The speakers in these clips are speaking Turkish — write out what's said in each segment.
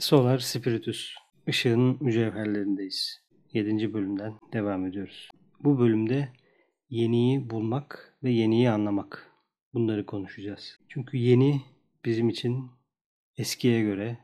Solar Spiritus, Işığın Mücevherlerindeyiz. 7. bölümden devam ediyoruz. Bu bölümde yeniyi bulmak ve yeniyi anlamak. Bunları konuşacağız. Çünkü yeni bizim için eskiye göre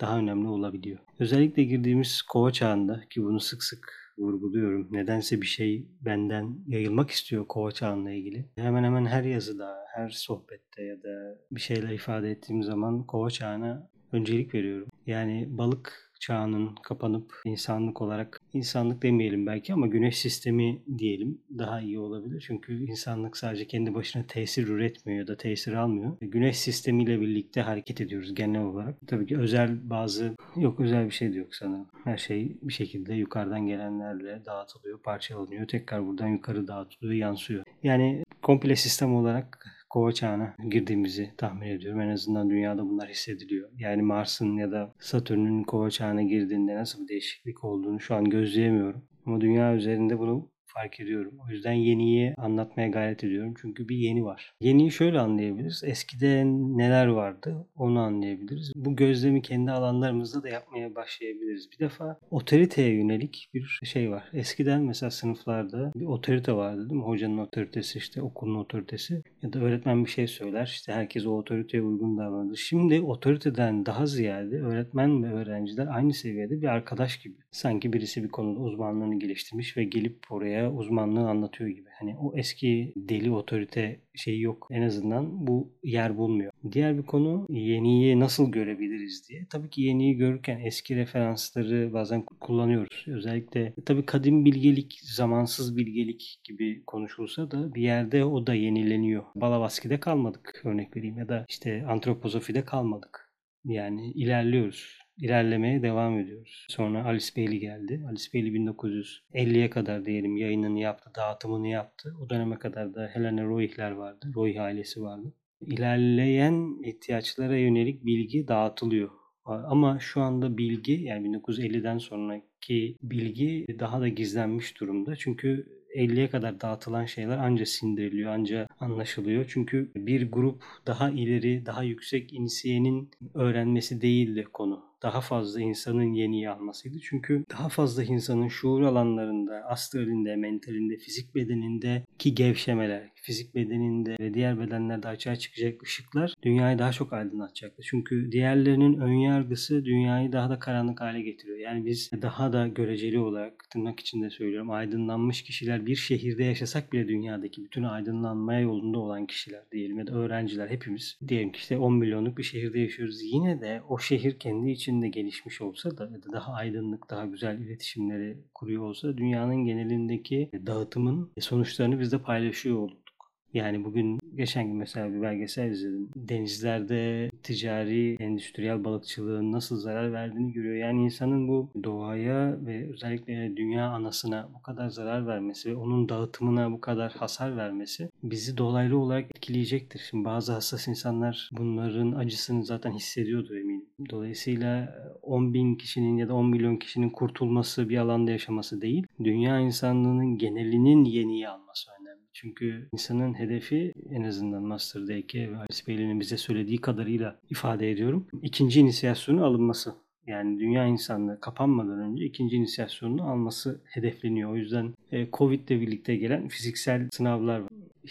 daha önemli olabiliyor. Özellikle girdiğimiz kova çağında ki bunu sık sık vurguluyorum. Nedense bir şey benden yayılmak istiyor kova çağınla ilgili. Hemen hemen her yazıda, her sohbette ya da bir şeyler ifade ettiğim zaman kova çağına öncelik veriyorum. Yani balık çağının kapanıp insanlık olarak insanlık demeyelim belki ama güneş sistemi diyelim daha iyi olabilir. Çünkü insanlık sadece kendi başına tesir üretmiyor ya da tesir almıyor. Güneş sistemiyle birlikte hareket ediyoruz genel olarak. Tabii ki özel bazı yok özel bir şey de yok sanırım. Her şey bir şekilde yukarıdan gelenlerle dağıtılıyor, parçalanıyor. Tekrar buradan yukarı dağıtılıyor, yansıyor. Yani komple sistem olarak kova çağına girdiğimizi tahmin ediyorum. En azından dünyada bunlar hissediliyor. Yani Mars'ın ya da Satürn'ün kova çağına girdiğinde nasıl bir değişiklik olduğunu şu an gözleyemiyorum. Ama dünya üzerinde bunu fark ediyorum. O yüzden yeniyi anlatmaya gayret ediyorum. Çünkü bir yeni var. Yeniyi şöyle anlayabiliriz. Eskide neler vardı onu anlayabiliriz. Bu gözlemi kendi alanlarımızda da yapmaya başlayabiliriz. Bir defa otoriteye yönelik bir şey var. Eskiden mesela sınıflarda bir otorite vardı değil mi? Hocanın otoritesi işte okulun otoritesi ya da öğretmen bir şey söyler. İşte herkes o otoriteye uygun davranır. Şimdi otoriteden daha ziyade öğretmen ve öğrenciler aynı seviyede bir arkadaş gibi. Sanki birisi bir konuda uzmanlığını geliştirmiş ve gelip oraya uzmanlığı anlatıyor gibi. Hani o eski deli otorite şeyi yok. En azından bu yer bulmuyor. Diğer bir konu yeniyi nasıl görebiliriz diye. Tabii ki yeniyi görürken eski referansları bazen kullanıyoruz. Özellikle tabii kadim bilgelik, zamansız bilgelik gibi konuşulsa da bir yerde o da yenileniyor. Balavaski'de kalmadık örnek vereyim ya da işte antroposofide kalmadık. Yani ilerliyoruz ilerlemeye devam ediyoruz. Sonra Alice Bailey geldi. Alice Bailey 1950'ye kadar diyelim yayınını yaptı, dağıtımını yaptı. O döneme kadar da Helena Roih'ler vardı. Roih ailesi vardı. İlerleyen ihtiyaçlara yönelik bilgi dağıtılıyor. Ama şu anda bilgi yani 1950'den sonraki bilgi daha da gizlenmiş durumda. Çünkü 50'ye kadar dağıtılan şeyler anca sindiriliyor, anca anlaşılıyor. Çünkü bir grup daha ileri, daha yüksek inisiyenin öğrenmesi değildi konu daha fazla insanın yeniyi almasıydı. Çünkü daha fazla insanın şuur alanlarında, astralinde, mentalinde, fizik bedeninde ki gevşemeler, fizik bedeninde ve diğer bedenlerde açığa çıkacak ışıklar dünyayı daha çok aydınlatacaktır. Çünkü diğerlerinin ön yargısı dünyayı daha da karanlık hale getiriyor. Yani biz daha da göreceli olarak tırnak içinde söylüyorum aydınlanmış kişiler bir şehirde yaşasak bile dünyadaki bütün aydınlanmaya yolunda olan kişiler diyelim ya da öğrenciler hepimiz diyelim ki işte 10 milyonluk bir şehirde yaşıyoruz. Yine de o şehir kendi içinde gelişmiş olsa da ya da daha aydınlık, daha güzel iletişimleri kuruyor olsa dünyanın genelindeki dağıtımın sonuçlarını biz de paylaşıyor olduk. Yani bugün geçen gün mesela bir belgesel izledim. Denizlerde ticari, endüstriyel balıkçılığın nasıl zarar verdiğini görüyor. Yani insanın bu doğaya ve özellikle dünya anasına bu kadar zarar vermesi ve onun dağıtımına bu kadar hasar vermesi bizi dolaylı olarak etkileyecektir. Şimdi bazı hassas insanlar bunların acısını zaten hissediyordur eminim. Dolayısıyla 10 bin kişinin ya da 10 milyon kişinin kurtulması bir alanda yaşaması değil, dünya insanlığının genelinin yeniyi alması önemli. Çünkü insanın hedefi en azından Master DK ve Alice Bailey'nin bize söylediği kadarıyla ifade ediyorum. İkinci inisiyasyonu alınması. Yani dünya insanlığı kapanmadan önce ikinci inisiyasyonunu alması hedefleniyor. O yüzden e, Covid ile birlikte gelen fiziksel sınavlar.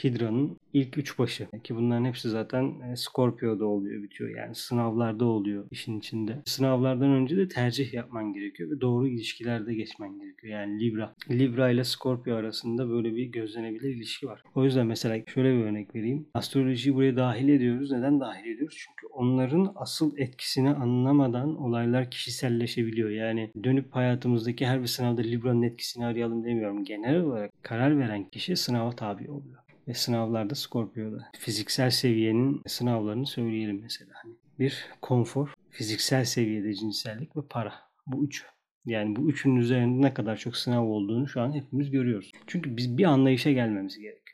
Hydra'nın ilk üç başı. Ki bunların hepsi zaten e, Scorpio'da oluyor, bitiyor. Yani sınavlarda oluyor işin içinde. Sınavlardan önce de tercih yapman gerekiyor ve doğru ilişkilerde geçmen gerekiyor. Yani Libra. Libra ile Scorpio arasında böyle bir gözlenebilir ilişki var. O yüzden mesela şöyle bir örnek vereyim. Astrolojiyi buraya dahil ediyoruz. Neden dahil ediyoruz? Çünkü onların asıl etkisini anlamadan olaylar kişiselleşebiliyor. Yani dönüp hayatımızdaki her bir sınavda Libra'nın etkisini arayalım demiyorum. Genel olarak karar veren kişi sınava tabi oluyor ve sınavlarda Scorpio'da. Fiziksel seviyenin sınavlarını söyleyelim mesela. Hani bir konfor, fiziksel seviyede cinsellik ve para. Bu üç. Yani bu üçün üzerinde ne kadar çok sınav olduğunu şu an hepimiz görüyoruz. Çünkü biz bir anlayışa gelmemiz gerekiyor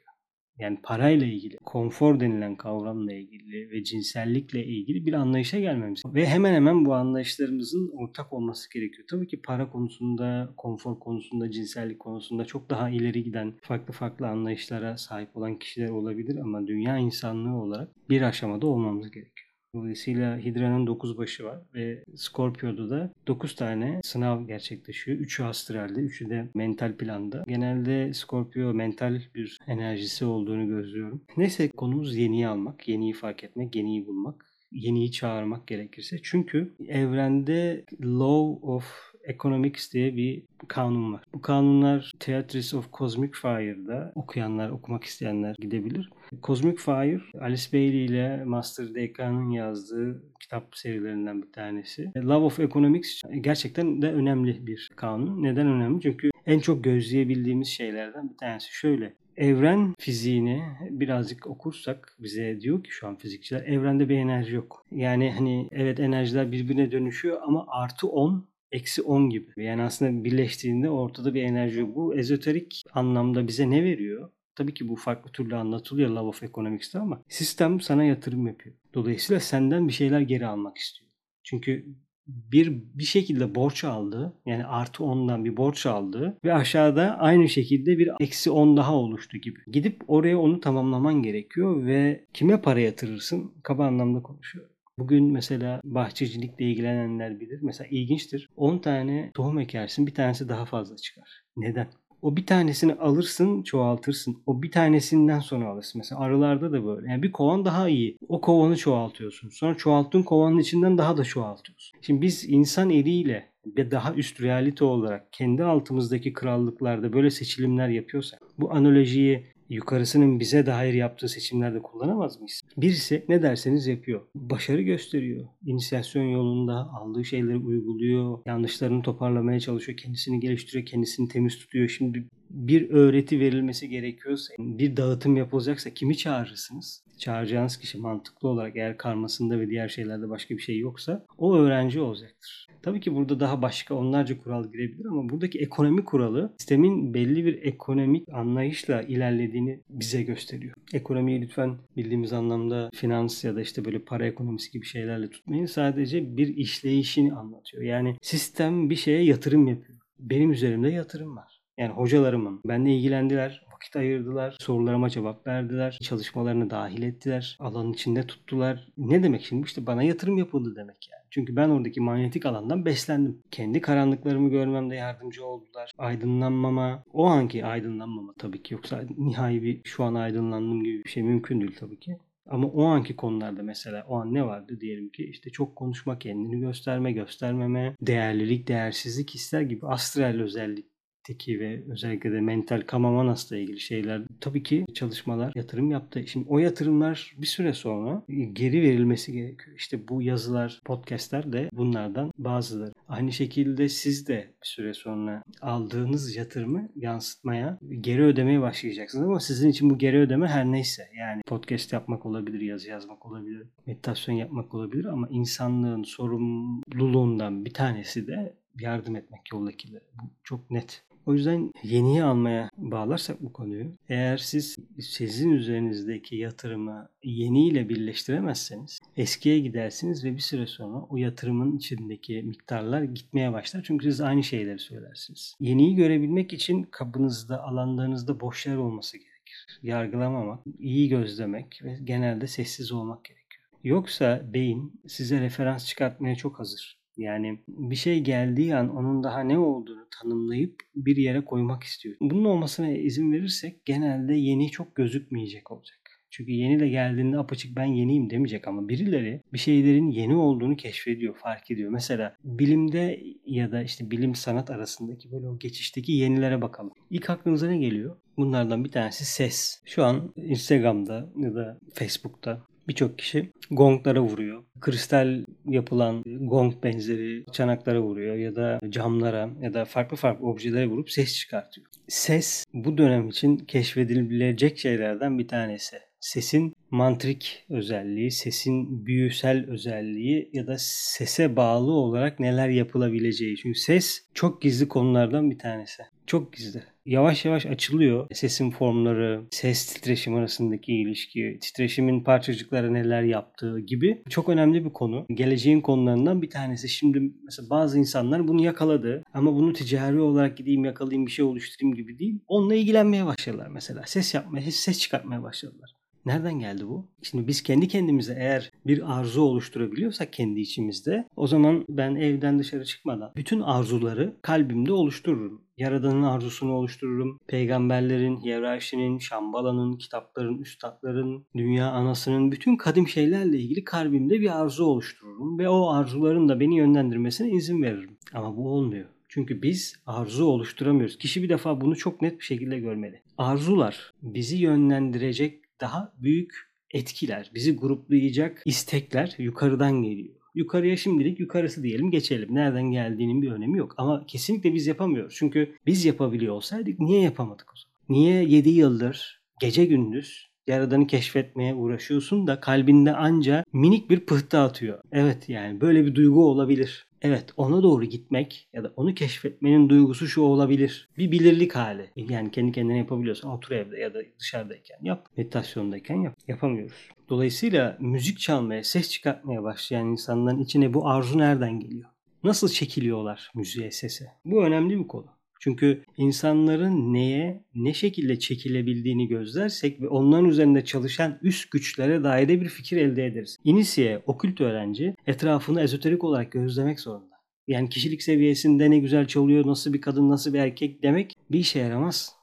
yani parayla ilgili, konfor denilen kavramla ilgili ve cinsellikle ilgili bir anlayışa gelmemiz. Ve hemen hemen bu anlayışlarımızın ortak olması gerekiyor. Tabii ki para konusunda, konfor konusunda, cinsellik konusunda çok daha ileri giden farklı farklı anlayışlara sahip olan kişiler olabilir ama dünya insanlığı olarak bir aşamada olmamız gerekiyor. Dolayısıyla Hidra'nın 9 başı var ve Scorpio'da da 9 tane sınav gerçekleşiyor. 3'ü astralde, 3'ü de mental planda. Genelde Scorpio mental bir enerjisi olduğunu gözlüyorum. Neyse konumuz yeniyi almak, yeniyi fark etmek, yeniyi bulmak yeniyi çağırmak gerekirse. Çünkü evrende law of Economics diye bir kanun var. Bu kanunlar Theatris of Cosmic Fire'da okuyanlar, okumak isteyenler gidebilir. Cosmic Fire, Alice Bailey ile Master Deka'nın yazdığı kitap serilerinden bir tanesi. Love of Economics gerçekten de önemli bir kanun. Neden önemli? Çünkü en çok gözleyebildiğimiz şeylerden bir tanesi şöyle. Evren fiziğini birazcık okursak bize diyor ki şu an fizikçiler evrende bir enerji yok. Yani hani evet enerjiler birbirine dönüşüyor ama artı 10 eksi 10 gibi. Yani aslında birleştiğinde ortada bir enerji. Bu ezoterik anlamda bize ne veriyor? Tabii ki bu farklı türlü anlatılıyor Love of Economics'te ama sistem sana yatırım yapıyor. Dolayısıyla senden bir şeyler geri almak istiyor. Çünkü bir bir şekilde borç aldı. Yani artı 10'dan bir borç aldı ve aşağıda aynı şekilde bir eksi 10 daha oluştu gibi. Gidip oraya onu tamamlaman gerekiyor ve kime para yatırırsın? Kaba anlamda konuşuyorum. Bugün mesela bahçecilikle ilgilenenler bilir. Mesela ilginçtir. 10 tane tohum ekersin bir tanesi daha fazla çıkar. Neden? O bir tanesini alırsın, çoğaltırsın. O bir tanesinden sonra alırsın. Mesela arılarda da böyle. Yani bir kovan daha iyi. O kovanı çoğaltıyorsun. Sonra çoğalttığın kovanın içinden daha da çoğaltıyorsun. Şimdi biz insan eliyle ve daha üst realite olarak kendi altımızdaki krallıklarda böyle seçilimler yapıyorsak bu analojiyi yukarısının bize dair yaptığı seçimlerde kullanamaz mıyız? Birisi ne derseniz yapıyor. Başarı gösteriyor. İnisiyasyon yolunda aldığı şeyleri uyguluyor. Yanlışlarını toparlamaya çalışıyor. Kendisini geliştiriyor. Kendisini temiz tutuyor. Şimdi bir öğreti verilmesi gerekiyorsa, bir dağıtım yapılacaksa kimi çağırırsınız? Çağıracağınız kişi mantıklı olarak eğer karmasında ve diğer şeylerde başka bir şey yoksa o öğrenci olacaktır. Tabii ki burada daha başka onlarca kural girebilir ama buradaki ekonomi kuralı sistemin belli bir ekonomik anlayışla ilerlediğini bize gösteriyor. Ekonomiyi lütfen bildiğimiz anlamda finans ya da işte böyle para ekonomisi gibi şeylerle tutmayın. Sadece bir işleyişini anlatıyor. Yani sistem bir şeye yatırım yapıyor. Benim üzerimde yatırım var. Yani hocalarımın benimle ilgilendiler, vakit ayırdılar, sorularıma cevap verdiler, çalışmalarını dahil ettiler, alanın içinde tuttular. Ne demek şimdi? İşte bana yatırım yapıldı demek yani. Çünkü ben oradaki manyetik alandan beslendim. Kendi karanlıklarımı görmemde yardımcı oldular. Aydınlanmama, o anki aydınlanmama tabii ki yoksa nihai bir şu an aydınlandım gibi bir şey mümkün değil tabii ki. Ama o anki konularda mesela o an ne vardı diyelim ki işte çok konuşma, kendini gösterme, göstermeme, değerlilik, değersizlik hisler gibi astral özellik teki ve özellikle de mental kamamanasla ilgili şeyler tabii ki çalışmalar yatırım yaptı. Şimdi o yatırımlar bir süre sonra geri verilmesi gerekiyor. İşte bu yazılar, podcastler de bunlardan bazıları. Aynı şekilde siz de bir süre sonra aldığınız yatırımı yansıtmaya, geri ödemeye başlayacaksınız ama sizin için bu geri ödeme her neyse. Yani podcast yapmak olabilir, yazı yazmak olabilir, meditasyon yapmak olabilir ama insanlığın sorumluluğundan bir tanesi de yardım etmek yoldakilere. Bu çok net. O yüzden yeniyi almaya bağlarsak bu konuyu eğer siz sizin üzerinizdeki yatırımı yeniyle birleştiremezseniz eskiye gidersiniz ve bir süre sonra o yatırımın içindeki miktarlar gitmeye başlar. Çünkü siz aynı şeyleri söylersiniz. Yeniyi görebilmek için kabınızda, alanlarınızda boş yer olması gerekir. Yargılamamak, iyi gözlemek ve genelde sessiz olmak gerekiyor. Yoksa beyin size referans çıkartmaya çok hazır. Yani bir şey geldiği an onun daha ne olduğunu tanımlayıp bir yere koymak istiyor. Bunun olmasına izin verirsek genelde yeni çok gözükmeyecek olacak. Çünkü yeni de geldiğinde apaçık ben yeniyim demeyecek ama birileri bir şeylerin yeni olduğunu keşfediyor, fark ediyor. Mesela bilimde ya da işte bilim sanat arasındaki böyle o geçişteki yenilere bakalım. İlk aklınıza ne geliyor? Bunlardan bir tanesi ses. Şu an Instagram'da ya da Facebook'ta birçok kişi gonglara vuruyor. Kristal yapılan gong benzeri çanaklara vuruyor ya da camlara ya da farklı farklı objelere vurup ses çıkartıyor. Ses bu dönem için keşfedilebilecek şeylerden bir tanesi. Sesin mantrik özelliği, sesin büyüsel özelliği ya da sese bağlı olarak neler yapılabileceği. Çünkü ses çok gizli konulardan bir tanesi. Çok gizli. Yavaş yavaş açılıyor. Sesin formları, ses titreşim arasındaki ilişki, titreşimin parçacıklara neler yaptığı gibi çok önemli bir konu. Geleceğin konularından bir tanesi. Şimdi mesela bazı insanlar bunu yakaladı ama bunu ticari olarak gideyim yakalayayım bir şey oluşturayım gibi değil. Onunla ilgilenmeye başladılar mesela. Ses yapmaya, ses çıkartmaya başladılar. Nereden geldi bu? Şimdi biz kendi kendimize eğer bir arzu oluşturabiliyorsak kendi içimizde o zaman ben evden dışarı çıkmadan bütün arzuları kalbimde oluştururum. Yaradanın arzusunu oluştururum. Peygamberlerin, hiyerarşinin, Şambala'nın, kitapların, üstadların, dünya anasının bütün kadim şeylerle ilgili kalbimde bir arzu oluştururum ve o arzuların da beni yönlendirmesine izin veririm. Ama bu olmuyor. Çünkü biz arzu oluşturamıyoruz. Kişi bir defa bunu çok net bir şekilde görmeli. Arzular bizi yönlendirecek daha büyük etkiler, bizi gruplayacak istekler yukarıdan geliyor. Yukarıya şimdilik yukarısı diyelim geçelim. Nereden geldiğinin bir önemi yok. Ama kesinlikle biz yapamıyoruz. Çünkü biz yapabiliyor olsaydık niye yapamadık o zaman? Niye 7 yıldır gece gündüz Yaradan'ı keşfetmeye uğraşıyorsun da kalbinde anca minik bir pıhtı atıyor. Evet yani böyle bir duygu olabilir. Evet ona doğru gitmek ya da onu keşfetmenin duygusu şu olabilir. Bir bilirlik hali. Yani kendi kendine yapabiliyorsan otur evde ya da dışarıdayken yap. Meditasyondayken yap. Yapamıyoruz. Dolayısıyla müzik çalmaya, ses çıkartmaya başlayan insanların içine bu arzu nereden geliyor? Nasıl çekiliyorlar müziğe, sese? Bu önemli bir konu. Çünkü insanların neye, ne şekilde çekilebildiğini gözlersek ve onların üzerinde çalışan üst güçlere dair bir fikir elde ederiz. İnisiye, okült öğrenci etrafını ezoterik olarak gözlemek zorunda. Yani kişilik seviyesinde ne güzel çalıyor, nasıl bir kadın, nasıl bir erkek demek bir işe yaramaz.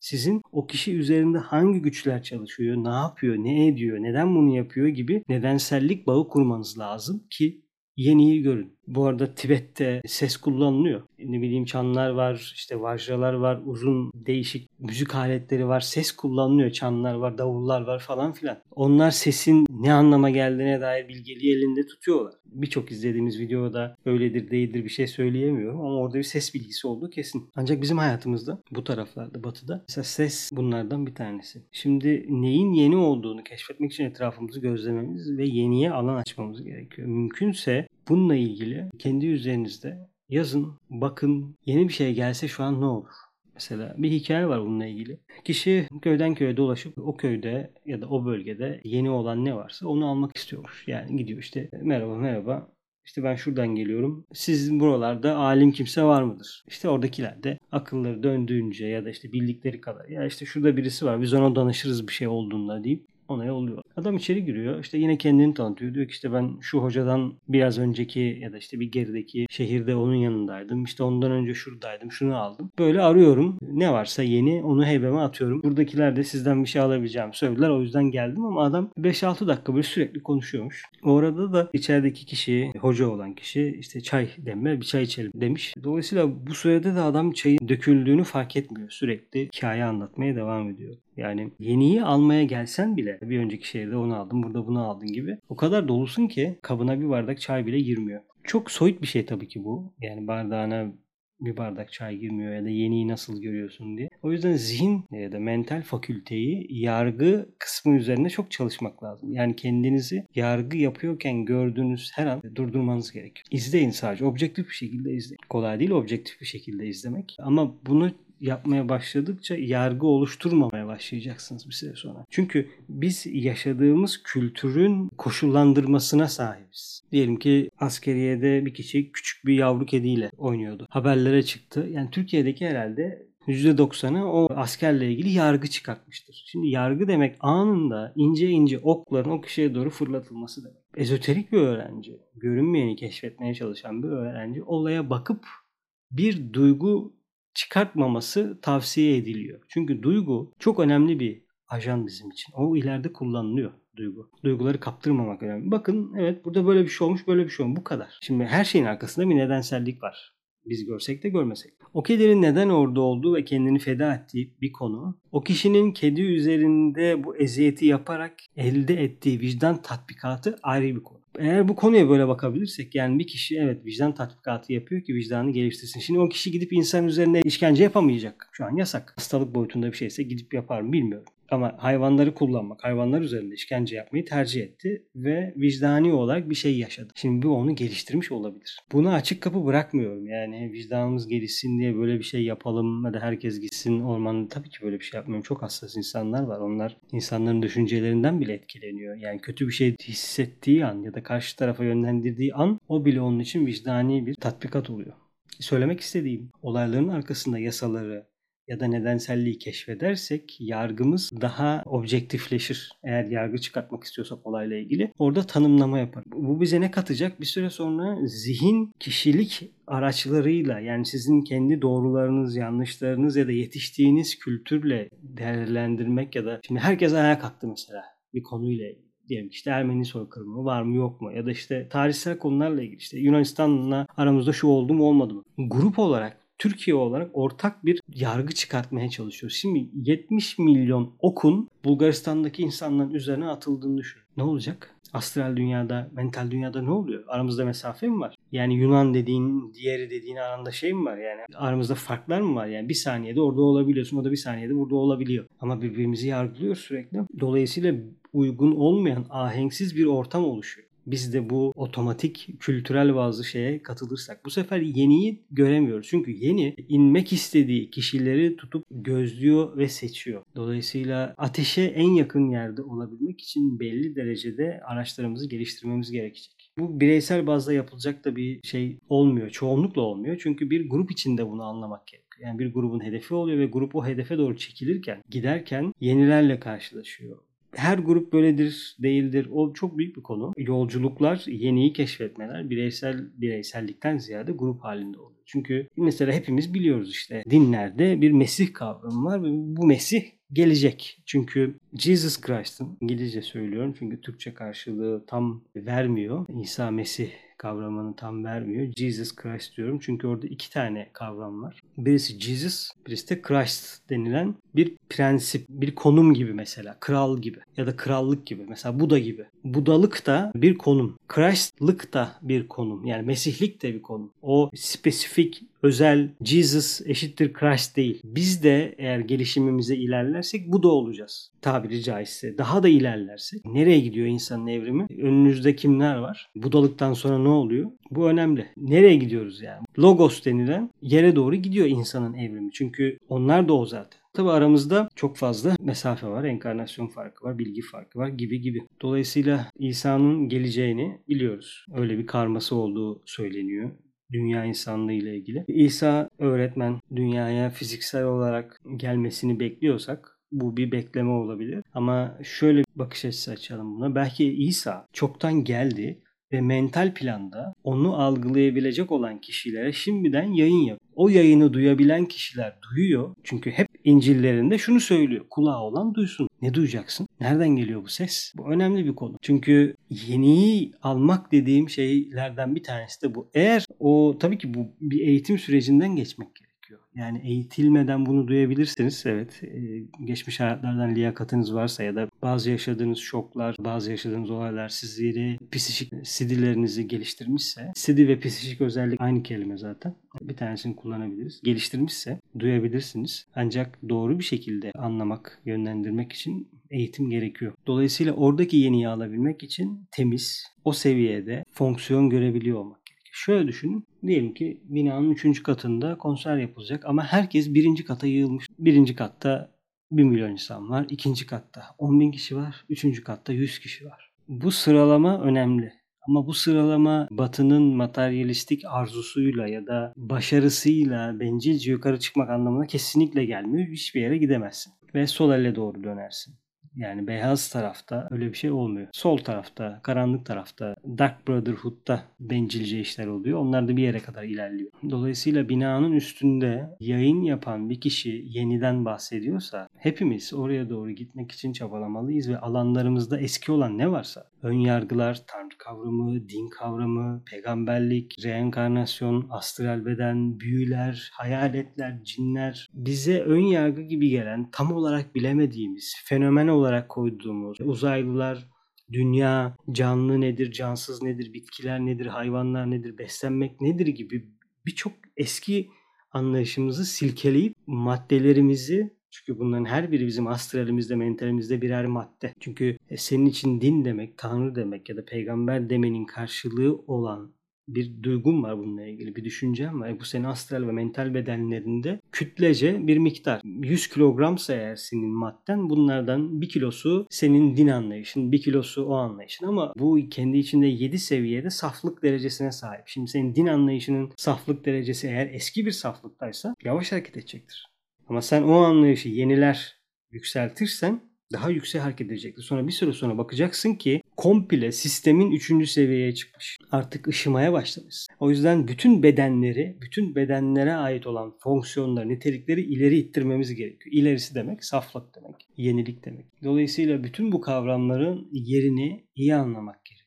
Sizin o kişi üzerinde hangi güçler çalışıyor, ne yapıyor, ne ediyor, neden bunu yapıyor gibi nedensellik bağı kurmanız lazım ki yeniyi görün. Bu arada Tibet'te ses kullanılıyor. Ne bileyim çanlar var, işte vajralar var, uzun değişik müzik aletleri var, ses kullanılıyor. Çanlar var, davullar var falan filan. Onlar sesin ne anlama geldiğine dair bilgeliği elinde tutuyorlar. Birçok izlediğimiz videoda öyledir değildir bir şey söyleyemiyorum ama orada bir ses bilgisi olduğu kesin. Ancak bizim hayatımızda bu taraflarda batıda mesela ses bunlardan bir tanesi. Şimdi neyin yeni olduğunu keşfetmek için etrafımızı gözlememiz ve yeniye alan açmamız gerekiyor. Mümkünse bununla ilgili kendi üzerinizde yazın, bakın yeni bir şey gelse şu an ne olur? Mesela bir hikaye var bununla ilgili. Kişi köyden köye dolaşıp o köyde ya da o bölgede yeni olan ne varsa onu almak istiyormuş. Yani gidiyor işte merhaba merhaba işte ben şuradan geliyorum. Sizin buralarda alim kimse var mıdır? İşte oradakiler de akılları döndüğünce ya da işte bildikleri kadar ya işte şurada birisi var biz ona danışırız bir şey olduğunda deyip ona yolluyor. Adam içeri giriyor. İşte yine kendini tanıtıyor. Diyor ki işte ben şu hocadan biraz önceki ya da işte bir gerideki şehirde onun yanındaydım. İşte ondan önce şuradaydım. Şunu aldım. Böyle arıyorum. Ne varsa yeni onu heybeme atıyorum. Buradakiler de sizden bir şey alabileceğim söylediler. O yüzden geldim ama adam 5-6 dakika böyle sürekli konuşuyormuş. O arada da içerideki kişi, hoca olan kişi işte çay demme bir çay içelim demiş. Dolayısıyla bu sürede de adam çayın döküldüğünü fark etmiyor. Sürekli hikaye anlatmaya devam ediyor. Yani yeniyi almaya gelsen bile bir önceki şehirde onu aldım burada bunu aldın gibi. O kadar dolusun ki kabına bir bardak çay bile girmiyor. Çok soyut bir şey tabii ki bu. Yani bardağına bir bardak çay girmiyor ya da yeniyi nasıl görüyorsun diye. O yüzden zihin ya da mental fakülteyi yargı kısmı üzerinde çok çalışmak lazım. Yani kendinizi yargı yapıyorken gördüğünüz her an durdurmanız gerekiyor. İzleyin sadece. Objektif bir şekilde izleyin. Kolay değil objektif bir şekilde izlemek. Ama bunu yapmaya başladıkça yargı oluşturmamaya başlayacaksınız bir süre sonra. Çünkü biz yaşadığımız kültürün koşullandırmasına sahibiz. Diyelim ki askeriyede bir kişi küçük bir yavru kediyle oynuyordu. Haberlere çıktı. Yani Türkiye'deki herhalde %90'ı o askerle ilgili yargı çıkartmıştır. Şimdi yargı demek anında ince ince okların o kişiye doğru fırlatılması demek. Ezoterik bir öğrenci, görünmeyeni keşfetmeye çalışan bir öğrenci olaya bakıp bir duygu çıkartmaması tavsiye ediliyor. Çünkü duygu çok önemli bir ajan bizim için. O ileride kullanılıyor duygu. Duyguları kaptırmamak önemli. Bakın evet burada böyle bir şey olmuş böyle bir şey olmuş bu kadar. Şimdi her şeyin arkasında bir nedensellik var. Biz görsek de görmesek. O kedinin neden orada olduğu ve kendini feda ettiği bir konu. O kişinin kedi üzerinde bu eziyeti yaparak elde ettiği vicdan tatbikatı ayrı bir konu. Eğer bu konuya böyle bakabilirsek yani bir kişi evet vicdan tatbikatı yapıyor ki vicdanı geliştirsin. Şimdi o kişi gidip insan üzerine işkence yapamayacak. Şu an yasak. Hastalık boyutunda bir şeyse gidip yapar mı bilmiyorum. Ama hayvanları kullanmak, hayvanlar üzerinde işkence yapmayı tercih etti ve vicdani olarak bir şey yaşadı. Şimdi bu onu geliştirmiş olabilir. Buna açık kapı bırakmıyorum. Yani vicdanımız gelişsin diye böyle bir şey yapalım ya da herkes gitsin ormanda. Tabii ki böyle bir şey yapmıyorum. Çok hassas insanlar var. Onlar insanların düşüncelerinden bile etkileniyor. Yani kötü bir şey hissettiği an ya da karşı tarafa yönlendirdiği an o bile onun için vicdani bir tatbikat oluyor. Söylemek istediğim olayların arkasında yasaları, ya da nedenselliği keşfedersek yargımız daha objektifleşir. Eğer yargı çıkartmak istiyorsak olayla ilgili orada tanımlama yapar. Bu bize ne katacak? Bir süre sonra zihin kişilik araçlarıyla yani sizin kendi doğrularınız, yanlışlarınız ya da yetiştiğiniz kültürle değerlendirmek ya da şimdi herkes ayağa kalktı mesela bir konuyla ilgili diyelim işte Ermeni soykırımı var mı yok mu ya da işte tarihsel konularla ilgili işte Yunanistan'la aramızda şu oldu mu olmadı mı? Grup olarak Türkiye olarak ortak bir yargı çıkartmaya çalışıyoruz. Şimdi 70 milyon okun Bulgaristan'daki insanların üzerine atıldığını düşün. Ne olacak? Astral dünyada, mental dünyada ne oluyor? Aramızda mesafe mi var? Yani Yunan dediğin, diğeri dediğin aranda şey mi var? Yani aramızda farklar mı var? Yani bir saniyede orada olabiliyorsun, o da bir saniyede burada olabiliyor. Ama birbirimizi yargılıyor sürekli. Dolayısıyla uygun olmayan, ahenksiz bir ortam oluşuyor biz de bu otomatik kültürel bazı şeye katılırsak bu sefer yeniyi göremiyoruz. Çünkü yeni inmek istediği kişileri tutup gözlüyor ve seçiyor. Dolayısıyla ateşe en yakın yerde olabilmek için belli derecede araçlarımızı geliştirmemiz gerekecek. Bu bireysel bazda yapılacak da bir şey olmuyor. Çoğunlukla olmuyor. Çünkü bir grup içinde bunu anlamak gerekiyor. Yani bir grubun hedefi oluyor ve grup o hedefe doğru çekilirken, giderken yenilerle karşılaşıyor her grup böyledir, değildir. O çok büyük bir konu. Yolculuklar, yeniyi keşfetmeler bireysel bireysellikten ziyade grup halinde oluyor. Çünkü mesela hepimiz biliyoruz işte dinlerde bir Mesih kavramı var ve bu Mesih gelecek. Çünkü Jesus Christ'ın İngilizce söylüyorum çünkü Türkçe karşılığı tam vermiyor. İsa Mesih kavramını tam vermiyor. Jesus Christ diyorum çünkü orada iki tane kavram var. Birisi Jesus, birisi de Christ denilen bir prensip, bir konum gibi mesela. Kral gibi ya da krallık gibi. Mesela Buda gibi. Budalık da bir konum. Christlık da bir konum. Yani Mesihlik de bir konum. O spesifik özel Jesus eşittir Christ değil. Biz de eğer gelişimimize ilerlersek bu da olacağız. Tabiri caizse. Daha da ilerlersek. Nereye gidiyor insanın evrimi? Önünüzde kimler var? Budalıktan sonra ne oluyor? Bu önemli. Nereye gidiyoruz yani? Logos denilen yere doğru gidiyor insanın evrimi. Çünkü onlar da o zaten. Tabi aramızda çok fazla mesafe var, enkarnasyon farkı var, bilgi farkı var gibi gibi. Dolayısıyla İsa'nın geleceğini biliyoruz. Öyle bir karması olduğu söyleniyor dünya insanlığı ile ilgili. İsa öğretmen dünyaya fiziksel olarak gelmesini bekliyorsak bu bir bekleme olabilir. Ama şöyle bir bakış açısı açalım buna. Belki İsa çoktan geldi ve mental planda onu algılayabilecek olan kişilere şimdiden yayın yap. O yayını duyabilen kişiler duyuyor. Çünkü hep İncillerinde şunu söylüyor. Kulağı olan duysun. Ne duyacaksın? Nereden geliyor bu ses? Bu önemli bir konu. Çünkü yeniyi almak dediğim şeylerden bir tanesi de bu. Eğer o tabii ki bu bir eğitim sürecinden geçmek gerekiyor gerekiyor. Yani eğitilmeden bunu duyabilirsiniz. Evet e, geçmiş hayatlardan liyakatınız varsa ya da bazı yaşadığınız şoklar, bazı yaşadığınız olaylar sizleri psikik sidilerinizi geliştirmişse, sidi ve psikik özellik aynı kelime zaten. Bir tanesini kullanabiliriz. Geliştirmişse duyabilirsiniz. Ancak doğru bir şekilde anlamak, yönlendirmek için eğitim gerekiyor. Dolayısıyla oradaki yeniyi alabilmek için temiz, o seviyede fonksiyon görebiliyor olmak Şöyle düşünün. Diyelim ki binanın 3. katında konser yapılacak ama herkes birinci kata yığılmış. Birinci katta 1 milyon insan var. ikinci katta 10 bin kişi var. Üçüncü katta 100 kişi var. Bu sıralama önemli. Ama bu sıralama batının materyalistik arzusuyla ya da başarısıyla bencilce yukarı çıkmak anlamına kesinlikle gelmiyor. Hiçbir yere gidemezsin. Ve sol elle doğru dönersin. Yani beyaz tarafta öyle bir şey olmuyor. Sol tarafta, karanlık tarafta, Dark Brotherhood'da bencilce işler oluyor. Onlar da bir yere kadar ilerliyor. Dolayısıyla binanın üstünde yayın yapan bir kişi yeniden bahsediyorsa hepimiz oraya doğru gitmek için çabalamalıyız ve alanlarımızda eski olan ne varsa ön yargılar, tanrı kavramı, din kavramı, peygamberlik, reenkarnasyon, astral beden, büyüler, hayaletler, cinler bize ön yargı gibi gelen tam olarak bilemediğimiz fenomen olarak koyduğumuz uzaylılar, dünya, canlı nedir, cansız nedir, bitkiler nedir, hayvanlar nedir, beslenmek nedir gibi birçok eski anlayışımızı silkeleyip maddelerimizi çünkü bunların her biri bizim astralimizde, mentalimizde birer madde. Çünkü e, senin için din demek, tanrı demek ya da peygamber demenin karşılığı olan bir duygum var bununla ilgili. Bir düşüncem var. Bu senin astral ve mental bedenlerinde kütlece bir miktar. 100 kilogramsa eğer senin madden bunlardan bir kilosu senin din anlayışın, bir kilosu o anlayışın ama bu kendi içinde 7 seviyede saflık derecesine sahip. Şimdi senin din anlayışının saflık derecesi eğer eski bir saflıktaysa yavaş hareket edecektir. Ama sen o anlayışı yeniler yükseltirsen daha yüksek hareket edecektir. Sonra bir süre sonra bakacaksın ki komple sistemin üçüncü seviyeye çıkmış. Artık ışımaya başlamış. O yüzden bütün bedenleri, bütün bedenlere ait olan fonksiyonları, nitelikleri ileri ittirmemiz gerekiyor. İlerisi demek saflık demek, yenilik demek. Dolayısıyla bütün bu kavramların yerini iyi anlamak gerekiyor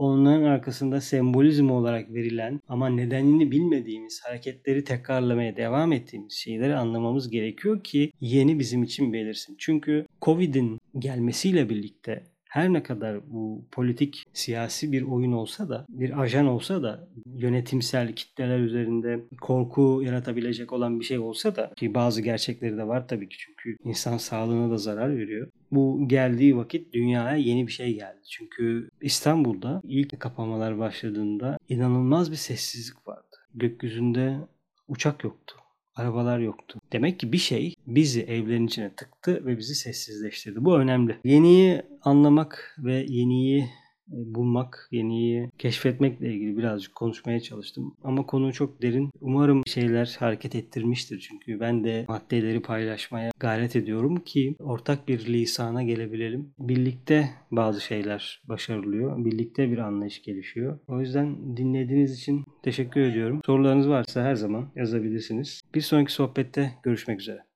onların arkasında sembolizm olarak verilen ama nedenini bilmediğimiz hareketleri tekrarlamaya devam ettiğimiz şeyleri anlamamız gerekiyor ki yeni bizim için belirsin. Çünkü Covid'in gelmesiyle birlikte her ne kadar bu politik siyasi bir oyun olsa da bir ajan olsa da yönetimsel kitleler üzerinde korku yaratabilecek olan bir şey olsa da ki bazı gerçekleri de var tabii ki çünkü insan sağlığına da zarar veriyor. Bu geldiği vakit dünyaya yeni bir şey geldi. Çünkü İstanbul'da ilk kapamalar başladığında inanılmaz bir sessizlik vardı. Gökyüzünde uçak yoktu. Arabalar yoktu. Demek ki bir şey bizi evlerin içine tıktı ve bizi sessizleştirdi. Bu önemli. Yeniyi anlamak ve yeniyi bulmak, yeniyi keşfetmekle ilgili birazcık konuşmaya çalıştım. Ama konu çok derin. Umarım şeyler hareket ettirmiştir. Çünkü ben de maddeleri paylaşmaya gayret ediyorum ki ortak bir lisana gelebilelim. Birlikte bazı şeyler başarılıyor. Birlikte bir anlayış gelişiyor. O yüzden dinlediğiniz için teşekkür ediyorum. Sorularınız varsa her zaman yazabilirsiniz. Bir sonraki sohbette görüşmek üzere.